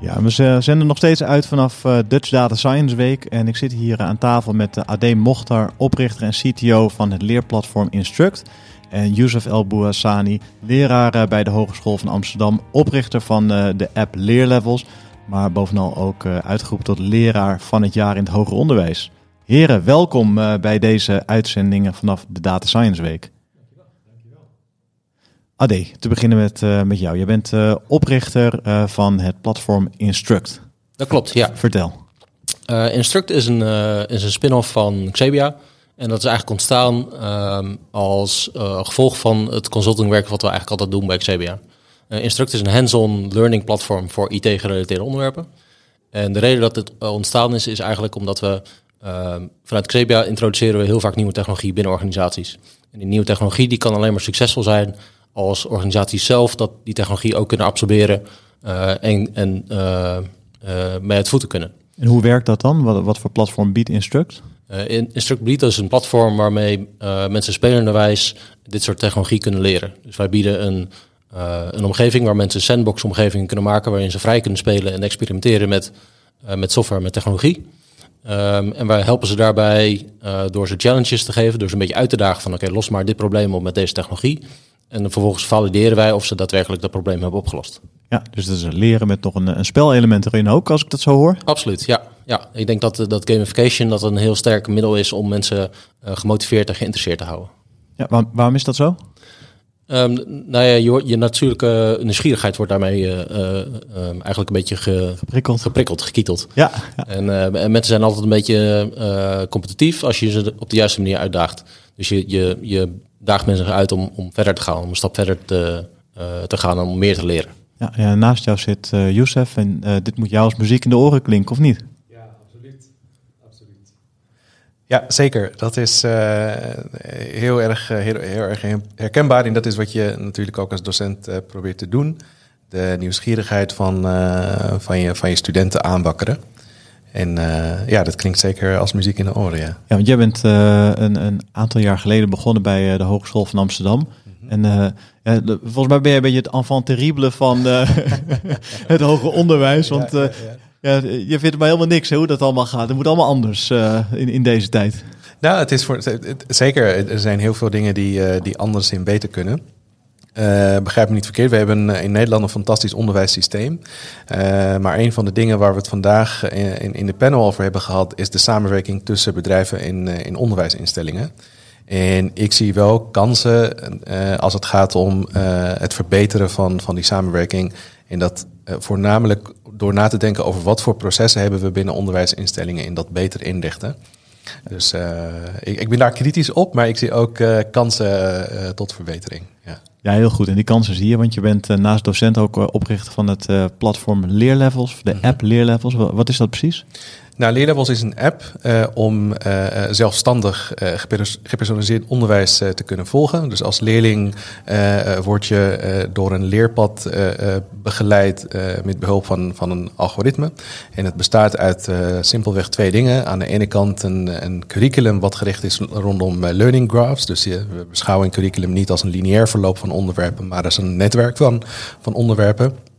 Ja, we zenden nog steeds uit vanaf uh, Dutch Data Science Week. En ik zit hier aan tafel met uh, Ade Mochtar, oprichter en CTO van het leerplatform Instruct. En Youssef El Bouassani, leraar bij de Hogeschool van Amsterdam, oprichter van de app Leerlevels. Maar bovenal ook uitgeroepen tot leraar van het jaar in het hoger onderwijs. Heren, welkom bij deze uitzendingen vanaf de Data Science Week. Ade, te beginnen met, uh, met jou. Je bent uh, oprichter uh, van het platform Instruct. Dat klopt, ja. Vertel. Instruct is een, is een spin-off van Xebia. En dat is eigenlijk ontstaan ehm, als gevolg van het consultingwerk wat we eigenlijk altijd doen bij Xebia. Instruct is een hands-on learning platform voor IT-gerelateerde onderwerpen. En de reden dat het ontstaan is, is eigenlijk omdat we ehm, vanuit Xebia introduceren we heel vaak nieuwe technologie binnen organisaties. En die nieuwe technologie die kan alleen maar succesvol zijn als organisaties zelf dat die technologie ook kunnen absorberen uh, en, en uh, uh, het voeten kunnen. En hoe werkt dat dan? Wat, wat voor platform biedt Instruct? Instruct biedt dus een platform waarmee mensen spelenderwijs dit soort technologie kunnen leren. Dus wij bieden een, een omgeving waar mensen sandbox omgevingen kunnen maken waarin ze vrij kunnen spelen en experimenteren met, met software, met technologie. Um, en wij helpen ze daarbij uh, door ze challenges te geven, door ze een beetje uit te dagen van oké, los maar dit probleem op met deze technologie. En vervolgens valideren wij of ze daadwerkelijk dat probleem hebben opgelost. Ja, dus dat is leren met nog een, een spelelement erin ook, als ik dat zo hoor. Absoluut, ja. ja. Ik denk dat, dat gamification dat een heel sterk middel is om mensen uh, gemotiveerd en geïnteresseerd te houden. Ja, waar, waarom is dat zo? Um, nou ja, je, je natuurlijke nieuwsgierigheid wordt daarmee uh, uh, eigenlijk een beetje ge, geprikkeld. geprikkeld, gekieteld. Ja, ja. En, en, mensen zijn altijd een beetje competitief als je ze op de juiste manier uitdaagt. Dus je, je, je daagt mensen uit om, om verder te gaan, om een stap verder te, uh, te gaan en om meer te leren. Ja, ja naast jou zit uh, Youssef en uh, dit moet jou als muziek in de oren klinken, of niet? Ja, absoluut. absoluut. Ja, zeker. Dat is heel, erg, heel, heel, erg herkenbaar en dat is wat je natuurlijk ook als docent probeert te doen. De nieuwsgierigheid van, van, je, van je studenten aanwakkeren. En uh, ja, dat klinkt zeker als muziek in de oren, ja. Ja, want jij bent uh, een, een, aantal jaar geleden begonnen bij uh, de Hogeschool van Amsterdam. Mm -hmm. En ja, de, volgens mij ben jij een beetje het enfant terrible van het hoger onderwijs. Want ja, ja, je vindt maar helemaal niks hè, hoe dat allemaal gaat. Het moet allemaal anders in, in deze tijd. Nou, het is voor, het, zeker, er zijn heel veel dingen die, die anders in beter kunnen. Uh, begrijp me niet verkeerd, we hebben in Nederland een fantastisch onderwijssysteem. Uh, maar een van de dingen waar we het vandaag in, in de panel over hebben gehad, is de samenwerking tussen bedrijven in, in onderwijsinstellingen. En ik zie wel kansen als het gaat om het verbeteren van, van die samenwerking. En dat voornamelijk door na te denken over wat voor processen hebben we binnen onderwijsinstellingen in dat beter inrichten. Dus ik, ik, ben daar kritisch op, maar ik zie ook kansen tot verbetering. Ja. Ja, heel goed. En die kansen zie je, want je bent uh, naast docent ook uh, oprichter van het uh, platform Leerlevels, de -hmm. app Leerlevels. Wat is dat precies? Nou, Leerlevels is een app om zelfstandig gepersonaliseerd onderwijs te kunnen volgen. Dus als leerling word je door een leerpad begeleid met behulp van, van een algoritme. En het bestaat uit simpelweg twee dingen. Aan de ene kant een, een curriculum wat gericht is rondom learning graphs. Dus we beschouwen een curriculum niet als een lineair verloop van onderwerpen, maar is een netwerk van, van onderwerpen.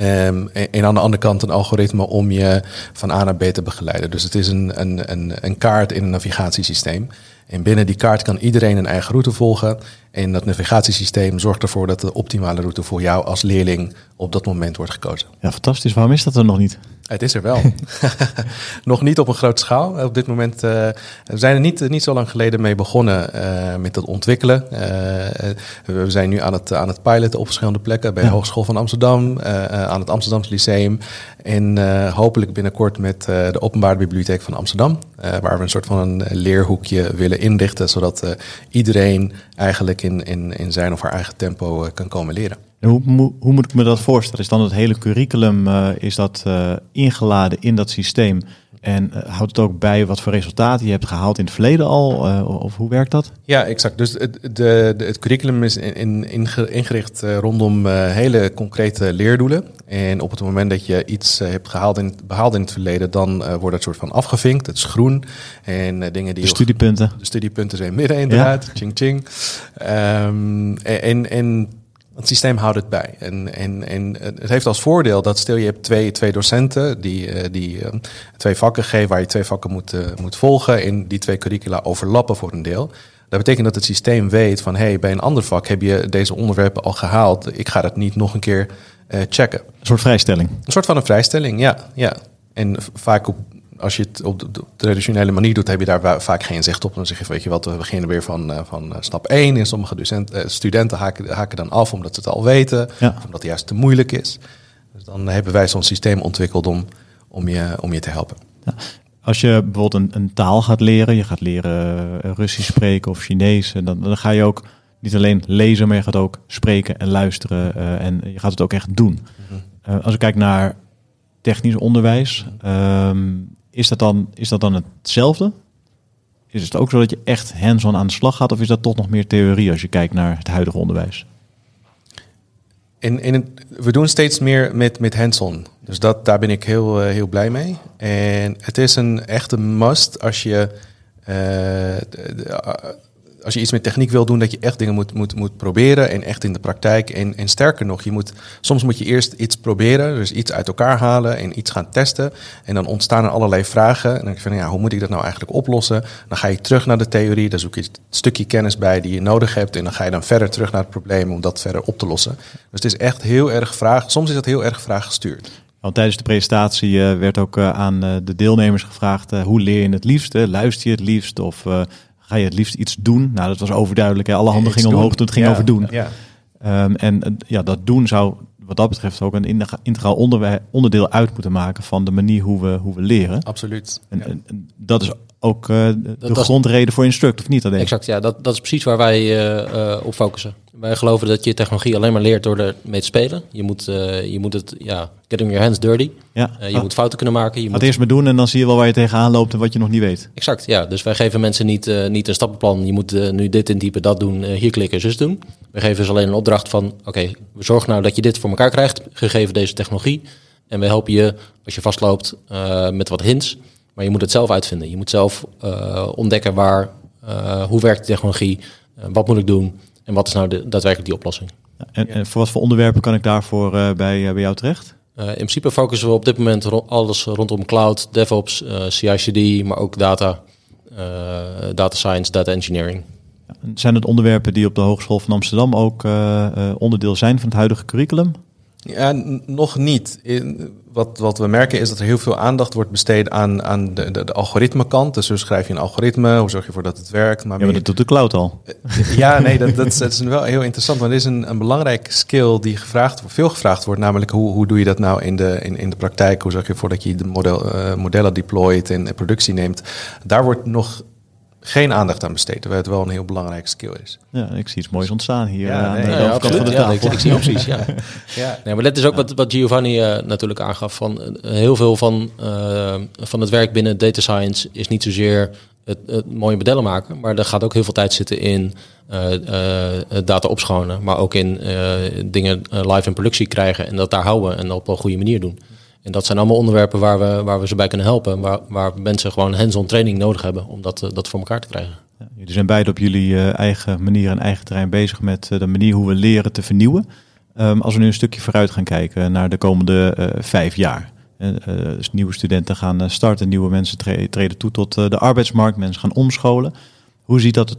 Um, en aan de andere kant een algoritme om je van A naar B te begeleiden. Dus het is een, een, een, een kaart in een navigatiesysteem. En binnen die kaart kan iedereen een eigen route volgen. En dat navigatiesysteem zorgt ervoor dat de optimale route voor jou als leerling op dat moment wordt gekozen. Ja, fantastisch. Waarom is dat er nog niet? Het is er wel. nog niet op een grote schaal. Op dit moment uh, we zijn er niet, niet zo lang geleden mee begonnen uh, met het ontwikkelen. Uh, we zijn nu aan het, aan het piloten op verschillende plekken. Bij de ja. Hogeschool van Amsterdam, aan het Amsterdamse Lyceum. En hopelijk binnenkort met de Openbare Bibliotheek van Amsterdam. waar we een soort van een leerhoekje willen inrichten. Zodat iedereen eigenlijk in, in, in zijn of haar eigen tempo kan komen leren. En hoe, hoe, moet ik me dat voorstellen? Is dan het hele curriculum uh, is dat, uh, ingeladen in dat systeem? En uh, houdt het ook bij wat voor resultaten je hebt gehaald in het verleden al? Of hoe werkt dat? Ja, exact. Dus het, de, de, het curriculum is in, in, ingericht rondom hele concrete leerdoelen. En op het moment dat je iets hebt gehaald in, behaald in het verleden, dan wordt het soort van afgevinkt. Het is groen. En dingen die. De studiepunten. De studiepunten zijn midden inderdaad. Ja. Ching ching. Um, en, en het systeem houdt het bij. En, en, en het heeft als voordeel dat stel je hebt twee, twee docenten die, die uh, twee vakken geven waar je twee vakken moet, uh, moet volgen. En die twee curricula overlappen voor een deel. Dat betekent dat het systeem weet van hey, bij een ander vak heb je deze onderwerpen al gehaald. Ik ga dat niet nog een keer uh, checken. Een soort vrijstelling. Een soort van een vrijstelling, ja. ja. En vaak op als je het op de traditionele manier doet, heb je daar vaak geen zicht op. Dan zeg je, weet je wat, we beginnen weer van, uh, van stap 1. En sommige docent, uh, studenten haken, haken dan af omdat ze het al weten. Ja. Of omdat het juist te moeilijk is. Dus dan hebben wij zo'n systeem ontwikkeld om, om, je, om je te helpen. Ja. Als je bijvoorbeeld een, een, taal gaat leren, je gaat leren Russisch spreken of Chinees, dan, dan ga je ook niet alleen lezen, maar je gaat ook spreken en luisteren. Uh, en je gaat het ook echt doen. Mm -hmm. als ik kijk naar technisch onderwijs, um, is dat dan, is dat dan hetzelfde? Is het ook zo dat je echt hands-on aan de slag gaat? Of is dat toch nog meer theorie als je kijkt naar het huidige onderwijs? In, in het, we doen steeds meer met, met hands-on. Dus dat, daar ben ik heel, uh, heel blij mee. En het is een echte must als je uh, de, de, als je iets met techniek wil doen, dat je echt dingen moet, moet, moet proberen en echt in de praktijk. En, en sterker nog, je moet, soms moet je eerst iets proberen, dus iets uit elkaar halen en iets gaan testen. En dan ontstaan er allerlei vragen. En dan denk je van, ja, hoe moet ik dat nou eigenlijk oplossen? Dan ga je terug naar de theorie, dan zoek je het stukje kennis bij die je nodig hebt. En dan ga je dan verder terug naar het probleem om dat verder op te lossen. Dus het is echt heel erg vraag, soms is het heel erg vraag gestuurd. Want tijdens de presentatie uh, werd ook uh, aan uh, de deelnemers gevraagd: hoe leer je het liefst? Luister je het liefst? Of ga je het liefst iets doen? Nou, dat was overduidelijk. Hè? Alle handen gingen omhoog toen het ging ja, over doen. Ja. Um, en ja, dat doen zou wat dat betreft ook een integraal onderdeel uit moeten maken van de manier hoe we, hoe we leren. Absoluut. En, ja. en dat is ook uh, de dat grondreden voor Instruct, of niet? Dat exact, ja. Dat, dat is precies waar wij uh, uh, op focussen. Wij geloven dat je technologie alleen maar leert door ermee te spelen. Je moet, je moet het, ja, getting your hands dirty. Ja. je ah. moet fouten kunnen maken. Je moet... eerst maar doen en dan zie je wel waar je tegenaan loopt en wat je nog niet weet. Exact, ja. Dus wij geven mensen niet, niet een stappenplan. Je moet nu dit intypen, dat doen, hier klikken, zus doen. We geven ze alleen een opdracht van, oké, okay, we zorgen nou dat je dit voor elkaar krijgt, gegeven deze technologie. En we helpen je, als je vastloopt, met wat hints. Maar je moet het zelf uitvinden. Je moet zelf uh, ontdekken waar, uh, hoe werkt de technologie, uh, wat moet ik doen en wat is nou de, daadwerkelijk die oplossing. En, en, voor wat voor onderwerpen kan ik daarvoor bij, bij jou terecht? in principe focussen we op dit moment ro alles rondom cloud, DevOps, CI/CD, maar ook data, data science, data engineering. Zijn het onderwerpen die op de Hogeschool van Amsterdam ook onderdeel zijn van het huidige curriculum? Ja, nog niet. Wat, wat we merken is dat er heel veel aandacht wordt besteed aan, aan de, de, de algoritmekant. Dus hoe schrijf je een algoritme? Hoe zorg je ervoor dat het werkt? Maar, ja, maar dat doet de cloud al. Ja, nee, dat, dat, is, dat is wel heel interessant. Want het is een, een belangrijke skill die gevraagd, veel gevraagd wordt. Namelijk, hoe, hoe doe je dat nou in de, in, in de praktijk? Hoe zorg je ervoor dat je de model, uh, modellen deployt en productie neemt? Daar wordt nog geen aandacht aan besteed, terwijl het wel een heel belangrijke skill is. Ja, ik zie iets moois ontstaan hier ja, aan nee, de ja, overkant van de ja, tafel. ik, ik zie opties, ja. ja. Nee, maar dat is ook wat, wat Giovanni uh, natuurlijk aangaf. Van, uh, heel veel van, uh, van het werk binnen data science is niet zozeer het, het, mooie modellen maken, maar er gaat ook heel veel tijd zitten in data opschonen, maar ook in dingen live in productie krijgen en dat daar houden en op een goede manier doen. En dat zijn allemaal onderwerpen waar we, waar we ze bij kunnen helpen. Waar, waar mensen gewoon hands-on training nodig hebben om dat, dat voor elkaar te krijgen. Ja, jullie zijn beide op jullie uh, eigen manier en eigen terrein bezig met uh, de manier hoe we leren te vernieuwen. Um, als we nu een stukje vooruit gaan kijken naar de komende vijf jaar. dus nieuwe studenten gaan starten, nieuwe mensen tre treden toe tot de arbeidsmarkt, mensen gaan omscholen. Hoe ziet dat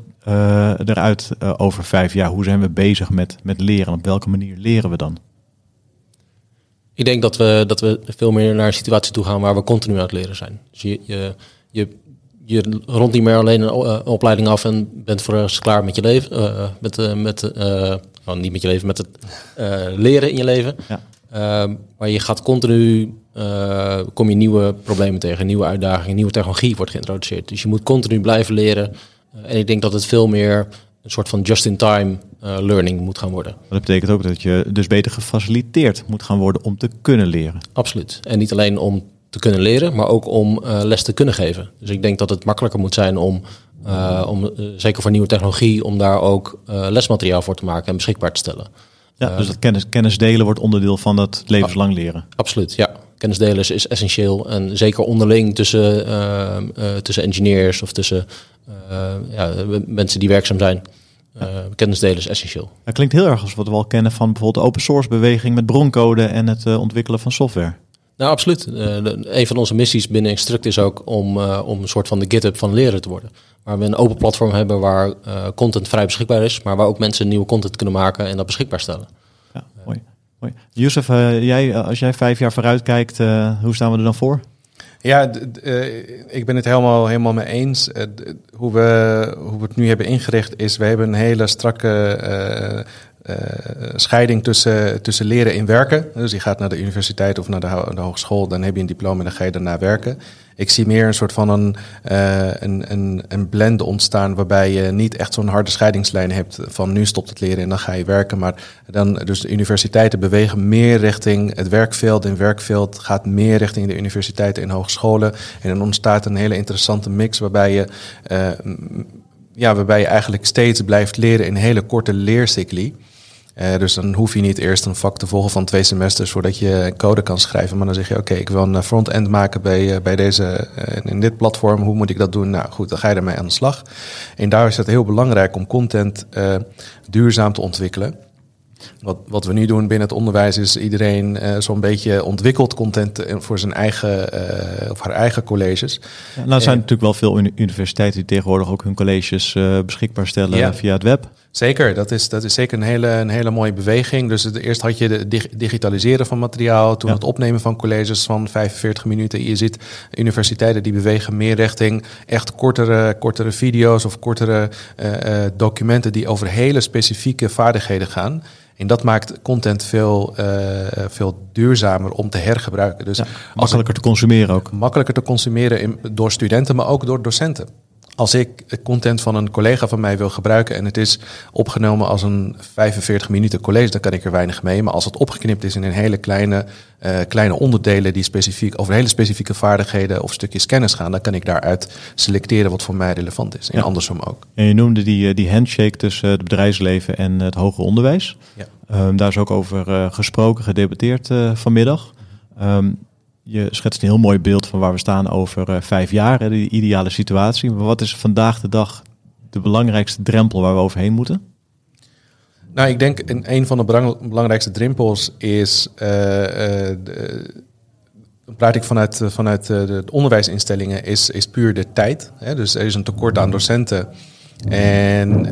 eruit over vijf jaar? Hoe zijn we bezig met, met leren? Op welke manier leren we dan? Ik denk dat we, dat we veel meer naar een situatie toe gaan waar we continu aan het leren zijn. Dus je, je, je, je rond niet meer alleen een, uh, opleiding af en bent voor eens klaar met je leven. Uh, met, met oh, niet met je leven, met het leren in je leven. Ja. Ehm, maar je gaat continu, kom je nieuwe problemen tegen, nieuwe uitdagingen, nieuwe technologie wordt geïntroduceerd. Dus je moet continu blijven leren. en ik denk dat het veel meer een soort van just-in-time learning moet gaan worden. Dat betekent ook dat je dus beter gefaciliteerd moet gaan worden om te kunnen leren. Absoluut. En niet alleen om te kunnen leren, maar ook om les te kunnen geven. Dus ik denk dat het makkelijker moet zijn om, om zeker voor nieuwe technologie, om daar ook lesmateriaal voor te maken en beschikbaar te stellen. Ja, dus dat kennis, kennis delen wordt onderdeel van dat levenslang leren. Absoluut, ja. Kennis delen is, is essentieel. En zeker onderling tussen, tussen engineers of tussen ja, mensen die werkzaam zijn. Kennis delen is essentieel. Dat klinkt heel erg als wat we al kennen van bijvoorbeeld de open source beweging met broncode en het ontwikkelen van software. Nou, absoluut. een van onze missies binnen Instruct is ook om, om een soort van de GitHub van leren te worden. Waar we een open platform hebben waar content vrij beschikbaar is, maar waar ook mensen nieuwe content kunnen maken en dat beschikbaar stellen. Ja, mooi. mooi. Youssef, jij, als jij vijf jaar vooruit kijkt, hoe staan we er dan voor? Ja, uh, ik ben het helemaal, helemaal mee eens. hoe, we, hoe we het nu hebben ingericht is, we hebben een hele strakke scheiding tussen, tussen leren en werken. Dus je gaat naar de universiteit of naar de, de, hogeschool, dan heb je een diploma en dan ga je daarna werken. Ik zie meer een soort van een, uh, een, een, een blend ontstaan waarbij je niet echt zo'n harde scheidingslijn hebt van nu stopt het leren en dan ga je werken. Maar dan, dus de universiteiten bewegen meer richting het werkveld. En werkveld gaat meer richting de universiteiten en hogescholen. En dan ontstaat een hele interessante mix waarbij je, uh, ja, waarbij je eigenlijk steeds blijft leren in hele korte leercycli. Uh, dus dan hoef je niet eerst een vak te volgen van twee semesters voordat je code kan schrijven. Maar dan zeg je, oké, ik wil een front-end maken bij, uh, bij deze, uh, in dit platform. Hoe moet ik dat doen? Nou goed, dan ga je ermee aan de slag. En daar is het heel belangrijk om content duurzaam te ontwikkelen. Wat, wat we nu doen binnen het onderwijs is iedereen uh, zo'n beetje ontwikkeld content voor zijn eigen uh, of haar eigen colleges. Ja, nou zijn er natuurlijk wel veel universiteiten die tegenwoordig ook hun colleges uh, beschikbaar stellen ja. via het web. Zeker, dat is, dat is zeker een hele, een hele mooie beweging. Dus het, eerst had je de dig digitaliseren van materiaal, toen ja. het opnemen van colleges van 45 minuten. Je ziet universiteiten die bewegen meer richting echt kortere, kortere video's of kortere documenten die over hele specifieke vaardigheden gaan. En dat maakt content veel, uh, veel duurzamer om te hergebruiken. Dus ja, makkelijker te consumeren ook. Makkelijker te consumeren in, door studenten, maar ook door docenten als ik content van een collega van mij wil gebruiken en het is opgenomen als een 45 minuten college, dan kan ik er weinig mee. Maar als het opgeknipt is in een hele kleine, uh, kleine onderdelen die specifiek over hele specifieke vaardigheden of stukjes kennis gaan, dan kan ik daaruit selecteren wat voor mij relevant is. En ja. andersom ook. En je noemde die, die handshake tussen het bedrijfsleven en het hoger onderwijs. Ja. Um, daar is ook over uh, gesproken, gedebatteerd uh, vanmiddag. Um, je schetst een heel mooi beeld van waar we staan over uh, vijf jaar, de ideale situatie. Maar wat is vandaag de dag de belangrijkste drempel waar we overheen moeten? Nou, ik denk een, een van de belangrijkste drempels is. Uh, uh, de, praat ik vanuit, vanuit de onderwijsinstellingen, is, is puur de tijd. Hè? Dus er is een tekort aan docenten. En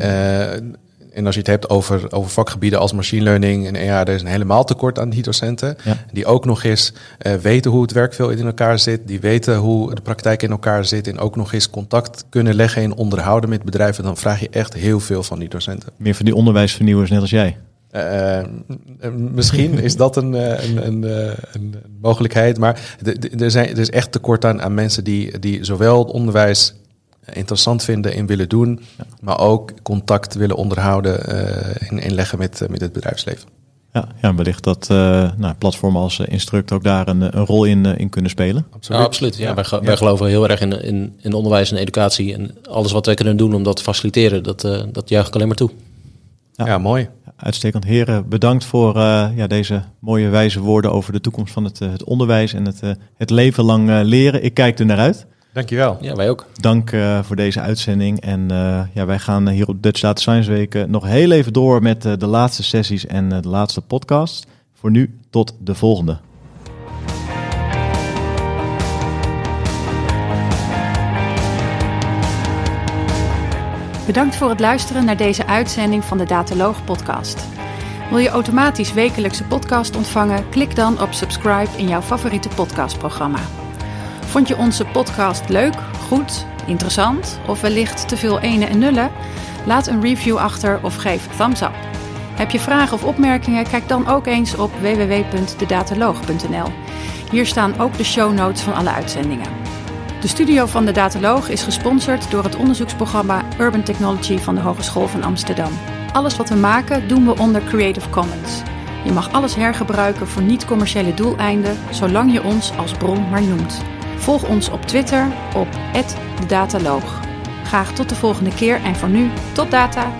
en als je het hebt over, over vakgebieden als machine learning en ja, er is een helemaal tekort aan die docenten. Ja. Die ook nog eens uh, weten hoe het werkveld in elkaar zit. Die weten hoe de praktijk in elkaar zit. En ook nog eens contact kunnen leggen en onderhouden met bedrijven. Dan vraag je echt heel veel van die docenten. Meer van die onderwijsvernieuwers net als jij. Uh, misschien is dat een, een, een, een mogelijkheid. Maar er, zijn, er is echt tekort aan, aan mensen die, die zowel het onderwijs interessant vinden en willen doen, ja. maar ook contact willen onderhouden uh, en inleggen met, met het bedrijfsleven. Ja, ja wellicht dat uh, nou, platformen als Instruct ook daar een, een rol in, in kunnen spelen. Absoluut. Ja, absoluut. Ja, Wij, wij geloven heel erg in, in, in onderwijs en educatie. En alles wat wij kunnen doen om dat te faciliteren, dat, uh, dat juich ik alleen maar toe. Ja, mooi. Uitstekend. Heren, bedankt voor ja, deze mooie wijze woorden over de toekomst van het, het onderwijs en het, het leven lang leren. Ik kijk er naar uit. Dankjewel. Ja, wij ook. Dank uh, voor deze uitzending. En uh, ja, wij gaan hier op Dutch Data Science Week nog heel even door met uh, de laatste sessies en de laatste podcast. Voor nu, tot de volgende. Bedankt voor het luisteren naar deze uitzending van de Dataloog podcast. Wil je automatisch wekelijkse podcast ontvangen? Klik dan op subscribe in jouw favoriete podcastprogramma. Vond je onze podcast leuk, goed, interessant of wellicht te veel ene en nullen? Laat een review achter of geef thumbs up. Heb je vragen of opmerkingen? Kijk dan ook eens op www.dedataloog.nl. Hier staan ook de show notes van alle uitzendingen. De studio van de Dataloog is gesponsord door het onderzoeksprogramma Urban Technology van de Hogeschool van Amsterdam. Alles wat we maken doen we onder Creative Commons. Je mag alles hergebruiken voor niet-commerciële doeleinden, zolang je ons als bron maar noemt. Volg ons op Twitter op @dedataloog. Graag tot de volgende keer en voor nu, tot data!